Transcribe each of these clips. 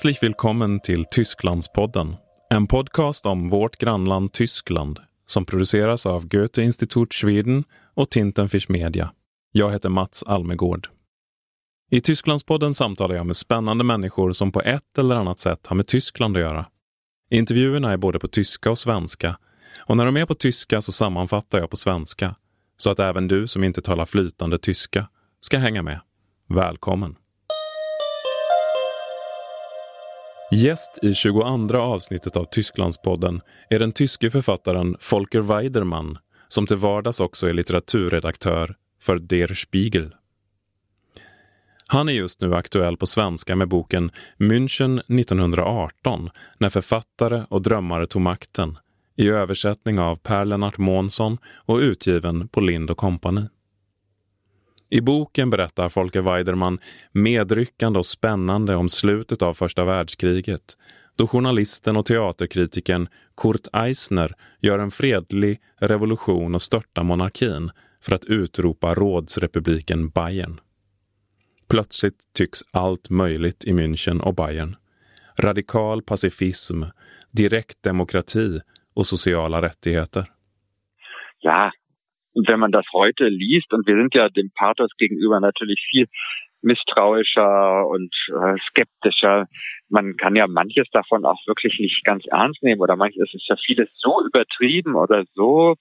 Herzlich willkommen till Tysklandspodden. En podcast om vårt grannland Tyskland som produceras av Goethe Institut Schweden och Tintenfisch Media. Jag heter Mats Almegård. I Tysklandspodden samtalar jag med spännande människor som på ett eller annat sätt har med Tyskland att göra. Intervjuerna är både på tyska och svenska och när de är på tyska så sammanfattar jag på svenska så att även du som inte talar flytande tyska ska hänga med. Välkommen! Gäst i 22 avsnittet av Tysklandspodden är den tyske författaren Volker Weidermann som till vardags också är litteraturredaktör för Der Spiegel. Han är just nu aktuell på svenska med boken München 1918 när författare och drömmare tog makten i översättning av Per Lennart Månsson och utgiven på Lind Company. I boken berättar Folke Weidermann medryckande och spännande om slutet av första världskriget då journalisten och teaterkritiken Kurt Eisner gör en fredlig revolution och störtar monarkin för att utropa rådsrepubliken Bayern. Plötsligt tycks allt möjligt i München och Bayern. Radikal pacifism, direkt demokrati och sociala rättigheter. Ja, wenn man das heute liest, und wir sind ja dem Pathos gegenüber natürlich viel misstrauischer und äh, skeptischer. Man kann ja manches davon auch wirklich nicht ganz ernst nehmen oder manches ist ja vieles so übertrieben oder so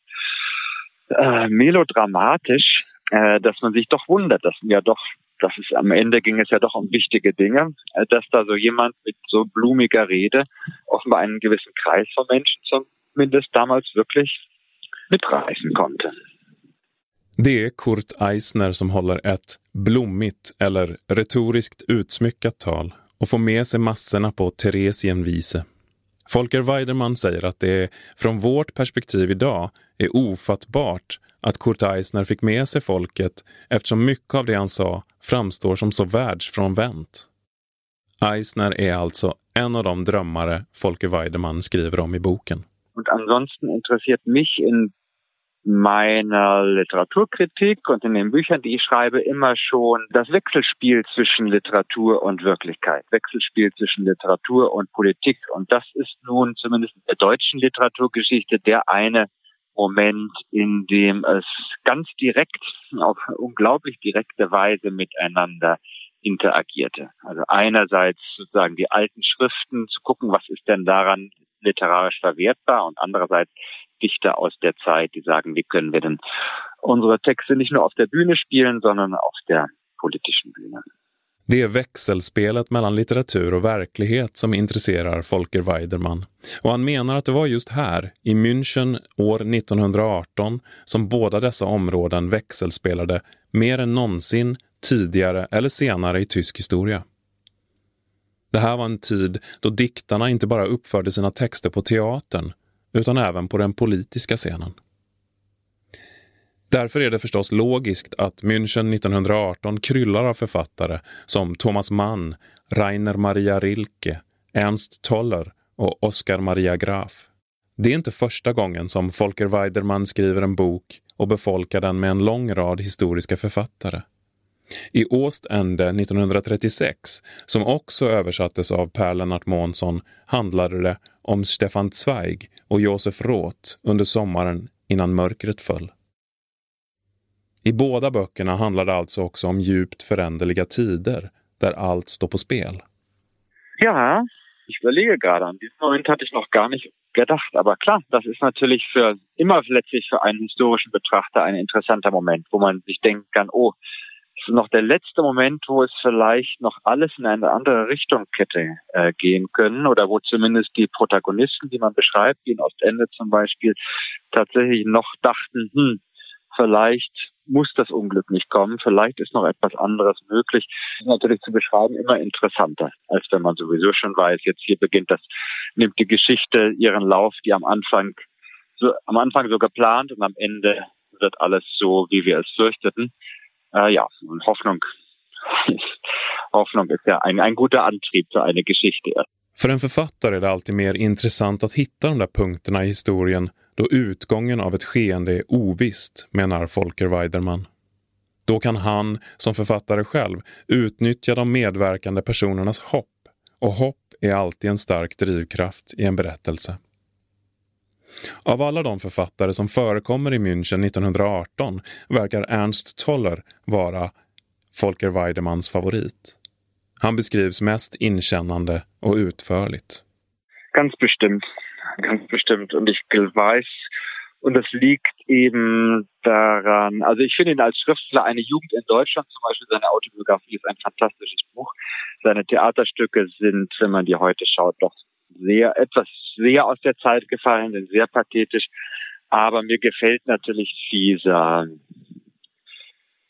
äh, melodramatisch, äh, dass man sich doch wundert, dass ja doch, dass es am Ende ging es ja doch um wichtige Dinge, äh, dass da so jemand mit so blumiger Rede offenbar einen gewissen Kreis von Menschen zumindest damals wirklich mitreißen konnte. Det är Kurt Eisner som håller ett blommigt eller retoriskt utsmyckat tal och får med sig massorna på Theresienwiese. Folker Weidermann säger att det från vårt perspektiv idag är ofattbart att Kurt Eisner fick med sig folket eftersom mycket av det han sa framstår som så världsfrånvänt. Eisner är alltså en av de drömmare Folke Weidermann skriver om i boken. Und ansonsten interessiert mich in meiner Literaturkritik und in den Büchern, die ich schreibe, immer schon das Wechselspiel zwischen Literatur und Wirklichkeit, Wechselspiel zwischen Literatur und Politik. Und das ist nun zumindest in der deutschen Literaturgeschichte der eine Moment, in dem es ganz direkt, auf unglaublich direkte Weise miteinander interagierte. Also einerseits sozusagen die alten Schriften zu gucken, was ist denn daran literarisch verwertbar und andererseits Dichter aus der Zeit, die sagen, wie können wir denn unsere Texte nicht nur auf der Bühne spielen, sondern auf der politischen Bühne. Det är växelspelet mellan litteratur och verklighet som intresserar Folker Weidermann. Och han menar att det var just här, i München år 1918, som båda dessa områden växelspelade mer än någonsin tidigare eller senare i tysk historia. Det här var en tid då diktarna inte bara uppförde sina texter på teatern utan även på den politiska scenen. Därför är det förstås logiskt att München 1918 kryllar av författare som Thomas Mann, Rainer Maria Rilke, Ernst Toller och Oskar Maria Graf. Det är inte första gången som Folker Weidermann skriver en bok och befolkar den med en lång rad historiska författare. I Ostende 1936, som också översattes av Per Lennart Månsson, handlade det om Stefan Zweig och Josef Roth under sommaren innan mörkret föll. I båda böckerna handlar det alltså också om djupt föränderliga tider där allt står på spel. Ja, ich überlege gerade, an diesen Moment hatte ich noch gar nicht gedacht. Aber klar, das ist natürlich für immer letztlich für einen historischen Betrachter ein interessanter Moment, wo man sich denken kann, oh, ist noch der letzte Moment, wo es vielleicht noch alles in eine andere Richtung hätte äh, gehen können oder wo zumindest die Protagonisten, die man beschreibt, wie in Ostende zum Beispiel, tatsächlich noch dachten, hm, vielleicht muss das Unglück nicht kommen, vielleicht ist noch etwas anderes möglich. Das ist natürlich zu beschreiben immer interessanter, als wenn man sowieso schon weiß, jetzt hier beginnt das, nimmt die Geschichte ihren Lauf, die am Anfang so, am Anfang so geplant und am Ende wird alles so, wie wir es fürchteten. Äh, ja, Hoffnung, Hoffnung ist ja ein, ein guter Antrieb für eine Geschichte. För en författare är det alltid mer intressant att hitta de där punkterna i historien då utgången av ett skeende är ovisst, menar Folker Weidermann. Då kan han, som författare själv, utnyttja de medverkande personernas hopp. Och hopp är alltid en stark drivkraft i en berättelse. Av alla de författare som förekommer i München 1918 verkar Ernst Toller vara Folker Weidemanns favorit. Han beskrivs mest inkännande och utförligt. Ganz bestimmt. Ganz bestimmt. Und ich weiß, und das liegt eben daran, also ich finde ihn als Schriftsteller eine Jugend in Deutschland, zum Beispiel seine Autobiografie ist ein fantastisches Buch. Seine Theaterstücke sind, wenn man die heute schaut, doch sehr, etwas sehr aus der Zeit gefallen, sind sehr pathetisch. Aber mir gefällt natürlich dieser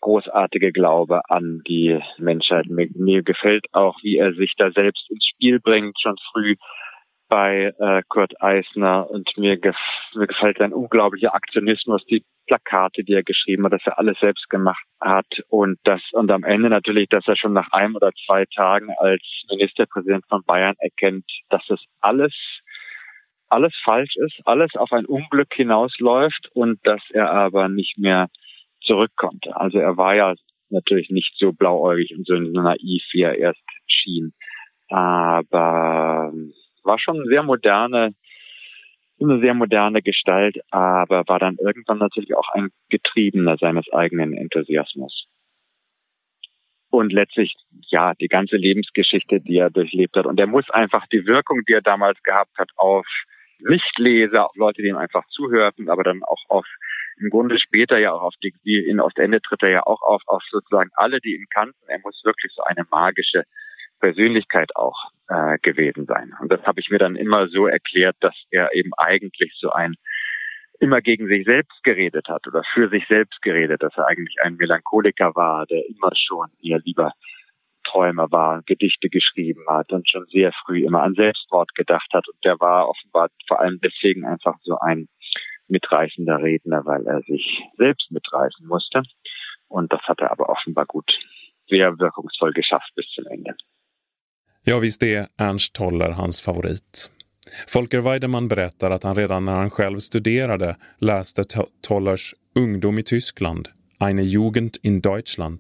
großartige Glaube an die Menschheit. Mir, mir, gefällt auch, wie er sich da selbst ins Spiel bringt, schon früh bei äh, Kurt Eisner. Und mir, gef mir gefällt sein unglaublicher Aktionismus, die Plakate, die er geschrieben hat, dass er alles selbst gemacht hat. Und das, und am Ende natürlich, dass er schon nach einem oder zwei Tagen als Ministerpräsident von Bayern erkennt, dass das alles alles falsch ist, alles auf ein Unglück hinausläuft und dass er aber nicht mehr zurück konnte. Also er war ja natürlich nicht so blauäugig und so naiv, wie er erst schien. Aber war schon eine sehr moderne, eine sehr moderne Gestalt, aber war dann irgendwann natürlich auch ein Getriebener seines eigenen Enthusiasmus. Und letztlich, ja, die ganze Lebensgeschichte, die er durchlebt hat. Und er muss einfach die Wirkung, die er damals gehabt hat, auf Nichtleser, auf Leute, die ihm einfach zuhörten, aber dann auch auf im Grunde später ja auch auf die, wie in Ostende tritt er ja auch auf, auf sozusagen alle, die ihn kannten. Er muss wirklich so eine magische Persönlichkeit auch äh, gewesen sein. Und das habe ich mir dann immer so erklärt, dass er eben eigentlich so ein immer gegen sich selbst geredet hat oder für sich selbst geredet, dass er eigentlich ein Melancholiker war, der immer schon eher lieber Träumer war, Gedichte geschrieben hat und schon sehr früh immer an Selbstmord gedacht hat. Und der war offenbar vor allem deswegen einfach so ein mitreißender Redner, weil er sich selbst mitreißen musste. Und das hat er aber offenbar gut, sehr wirkungsvoll geschafft bis zum Ende. Ja, visst är Ernst Toller hans favorit. Folker Weidemann berättar att han redan när han själv studerade läste Tollers Ungdom i Tyskland, Eine Jugend in Deutschland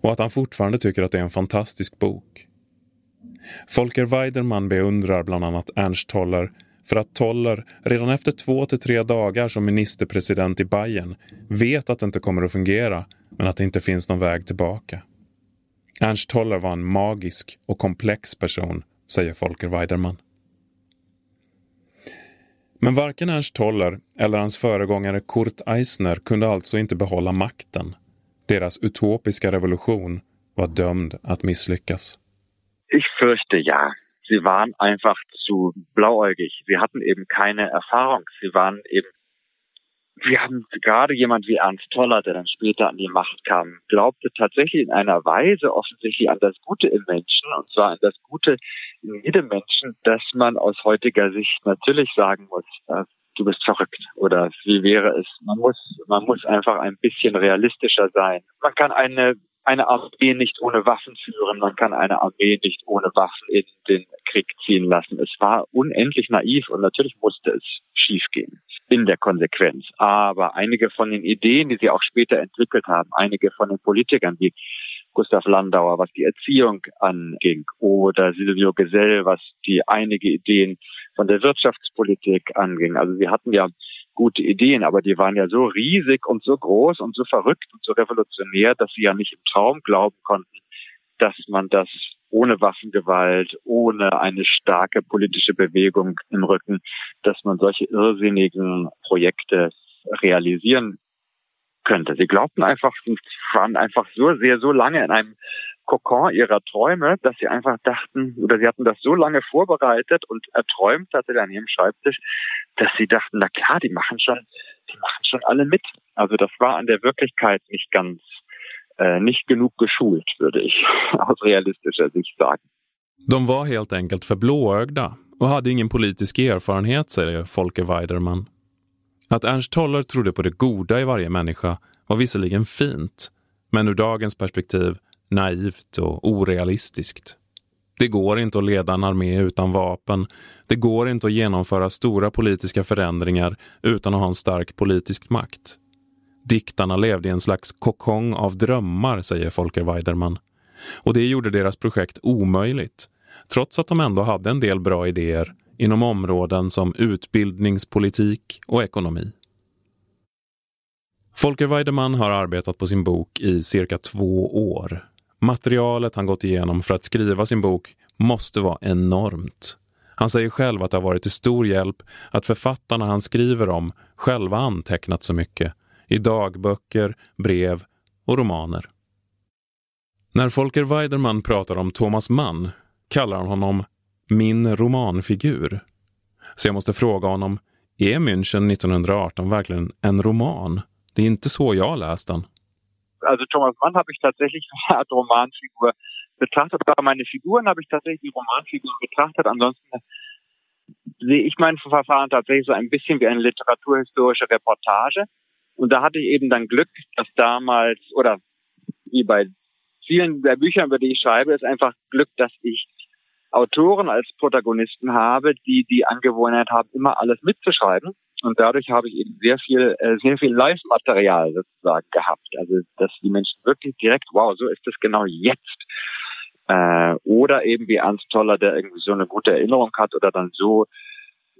och att han fortfarande tycker att det är en fantastisk bok. Folker Weidermann beundrar bland annat Ernst Toller för att Toller redan efter två till tre dagar som ministerpresident i Bayern vet att det inte kommer att fungera men att det inte finns någon väg tillbaka. Ernst Toller var en magisk och komplex person, säger Folker Weidermann. Men varken Ernst Toller eller hans föregångare Kurt Eisner kunde alltså inte behålla makten deras utopiska revolution var dömd att misslyckas. Ich fürchte ja. Sie waren einfach zu blauäugig. Sie hatten eben keine Erfahrung. Sie waren eben, wir haben gerade jemand wie Ernst Toller, der dann später an die Macht kam, glaubte tatsächlich in einer Weise offensichtlich an das Gute im Menschen, und zwar an das Gute in jedem Menschen, dass man aus heutiger Sicht natürlich sagen muss, du bist verrückt oder wie wäre es? Man muss, man muss einfach ein bisschen realistischer sein. Man kann eine eine Armee nicht ohne Waffen führen, man kann eine Armee nicht ohne Waffen in den Krieg ziehen lassen. Es war unendlich naiv und natürlich musste es schiefgehen in der Konsequenz. Aber einige von den Ideen, die sie auch später entwickelt haben, einige von den Politikern, wie Gustav Landauer, was die Erziehung anging, oder Silvio Gesell, was die einige Ideen von der Wirtschaftspolitik anging. Also sie hatten ja gute Ideen, aber die waren ja so riesig und so groß und so verrückt und so revolutionär, dass sie ja nicht im Traum glauben konnten, dass man das ohne Waffengewalt, ohne eine starke politische Bewegung im Rücken, dass man solche irrsinnigen Projekte realisieren könnte. Sie glaubten einfach, sie waren einfach so sehr, so lange in einem Kokon ihrer Träume, dass sie einfach dachten, oder sie hatten das so lange vorbereitet und erträumt hatte an ihrem Schreibtisch, dass sie dachten, na klar, die machen schon, die machen schon alle mit. Also das war an der Wirklichkeit nicht ganz, äh, nicht genug geschult, würde ich aus realistischer Sicht sagen. De var helt enkelt för blåögda och hade ingen politisk erfarenhet, säger Folke Weiderman. Att Ernst Toller trodde på det goda i varje människa var visserligen fint, men ur dagens perspektiv naivt och orealistiskt. Det går inte att leda en armé utan vapen. Det går inte att genomföra stora politiska förändringar utan att ha en stark politisk makt. Diktarna levde i en slags kokong av drömmar, säger Folke Weiderman. Och det gjorde deras projekt omöjligt trots att de ändå hade en del bra idéer inom områden som utbildningspolitik och ekonomi. Folker Weidemann har arbetat på sin bok i cirka två år. Materialet han gått igenom för att skriva sin bok måste vara enormt. Han säger själv att det har varit till stor hjälp att författarna han skriver om själva antecknat så mycket i dagböcker, brev och romaner. När Folker Weiderman pratar om Thomas Mann kallar han honom min romanfigur. Så jag måste fråga honom, är München 1918 verkligen en roman? Det är inte så jag läst den. Also Thomas Mann habe ich tatsächlich als Romanfigur betrachtet, aber meine Figuren habe ich tatsächlich Romanfiguren betrachtet. Ansonsten sehe ich mein Verfahren tatsächlich so ein bisschen wie eine literaturhistorische Reportage. Und da hatte ich eben dann Glück, dass damals, oder wie bei vielen der Bücher, über die ich schreibe, ist einfach Glück, dass ich Autoren als Protagonisten habe, die die Angewohnheit haben, immer alles mitzuschreiben. Und dadurch habe ich eben sehr viel, äh, sehr viel Live-Material sozusagen gehabt. Also, dass die Menschen wirklich direkt, wow, so ist es genau jetzt. Äh, oder eben wie Ernst Toller, der irgendwie so eine gute Erinnerung hat oder dann so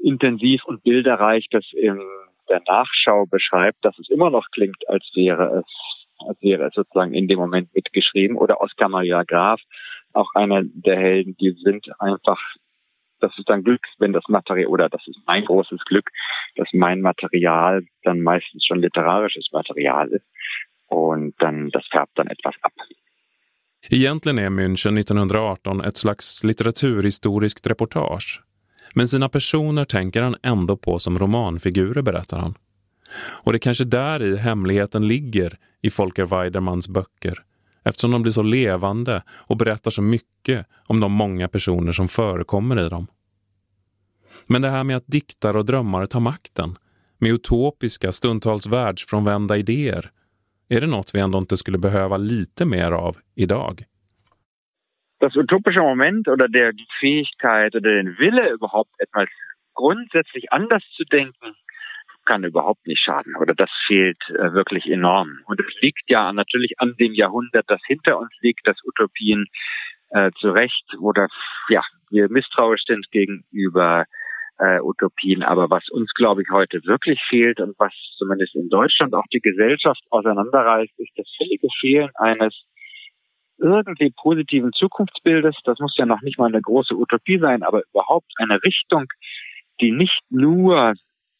intensiv und bilderreich das in der Nachschau beschreibt, dass es immer noch klingt, als wäre es, als wäre es sozusagen in dem Moment mitgeschrieben. Oder Oskar Maria Graf, auch einer der Helden, die sind einfach, das ist dann Glück, wenn das Material, oder das ist mein großes Glück, dass mein Material dann meistens schon literarisches Material ist. Und dann, das färbt dann etwas ab. Egentligen är München 1918 ett slags litteraturhistoriskt reportage. Men sina personer tänker han ändå på som romanfigurer, berättar han. Och det kanske där i hemligheten ligger i Folker Weidermans böcker eftersom de blir så levande och berättar så mycket om de många personer som förekommer i dem. Men det här med att diktare och drömmare tar makten, med utopiska, stundtals världsfrånvända idéer, är det något vi ändå inte skulle behöva lite mer av idag? Das utopische Moment oder der Fähigkeit oder den Wille überhaupt etwas grundsätzlich anders zu denken, kann überhaupt nicht schaden oder das fehlt äh, wirklich enorm. Und es liegt ja natürlich an dem Jahrhundert, das hinter uns liegt, dass Utopien äh, zu Recht oder ja, wir misstrauisch sind gegenüber äh, Utopien. Aber was uns, glaube ich, heute wirklich fehlt und was zumindest in Deutschland auch die Gesellschaft auseinanderreißt, ist das völlige Fehlen eines irgendwie positiven Zukunftsbildes. Das muss ja noch nicht mal eine große Utopie sein, aber überhaupt eine Richtung, die nicht nur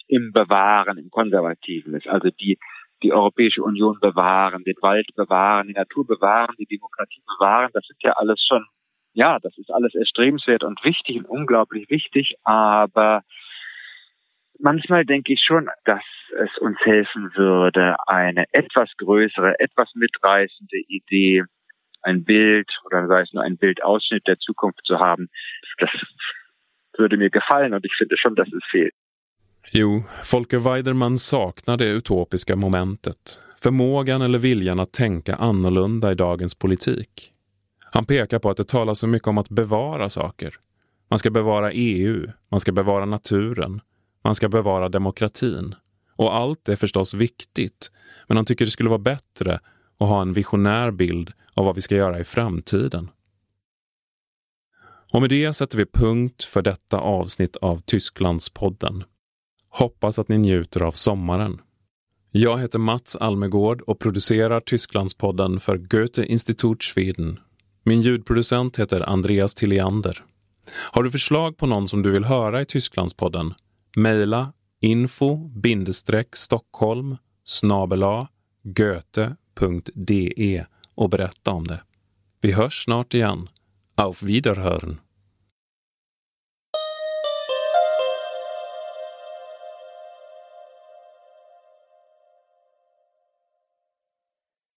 im Bewahren, im Konservativen ist. Also die, die Europäische Union bewahren, den Wald bewahren, die Natur bewahren, die Demokratie bewahren. Das ist ja alles schon, ja, das ist alles erstrebenswert und wichtig und unglaublich wichtig. Aber manchmal denke ich schon, dass es uns helfen würde, eine etwas größere, etwas mitreißende Idee, ein Bild oder sei es nur ein Bildausschnitt der Zukunft zu haben. Das würde mir gefallen und ich finde schon, dass es fehlt. Jo, Folke Weiderman saknar det utopiska momentet. Förmågan eller viljan att tänka annorlunda i dagens politik. Han pekar på att det talas så mycket om att bevara saker. Man ska bevara EU, man ska bevara naturen, man ska bevara demokratin. Och allt är förstås viktigt, men han tycker det skulle vara bättre att ha en visionär bild av vad vi ska göra i framtiden. Och med det sätter vi punkt för detta avsnitt av Tysklandspodden. Hoppas att ni njuter av sommaren. Jag heter Mats Almegård och producerar Tysklandspodden för Goethe Institut Schweden. Min ljudproducent heter Andreas Tilliander. Har du förslag på någon som du vill höra i Tysklandspodden? Mejla info-stockholm snabela goethe.de och berätta om det. Vi hörs snart igen. Auf Wiederhören!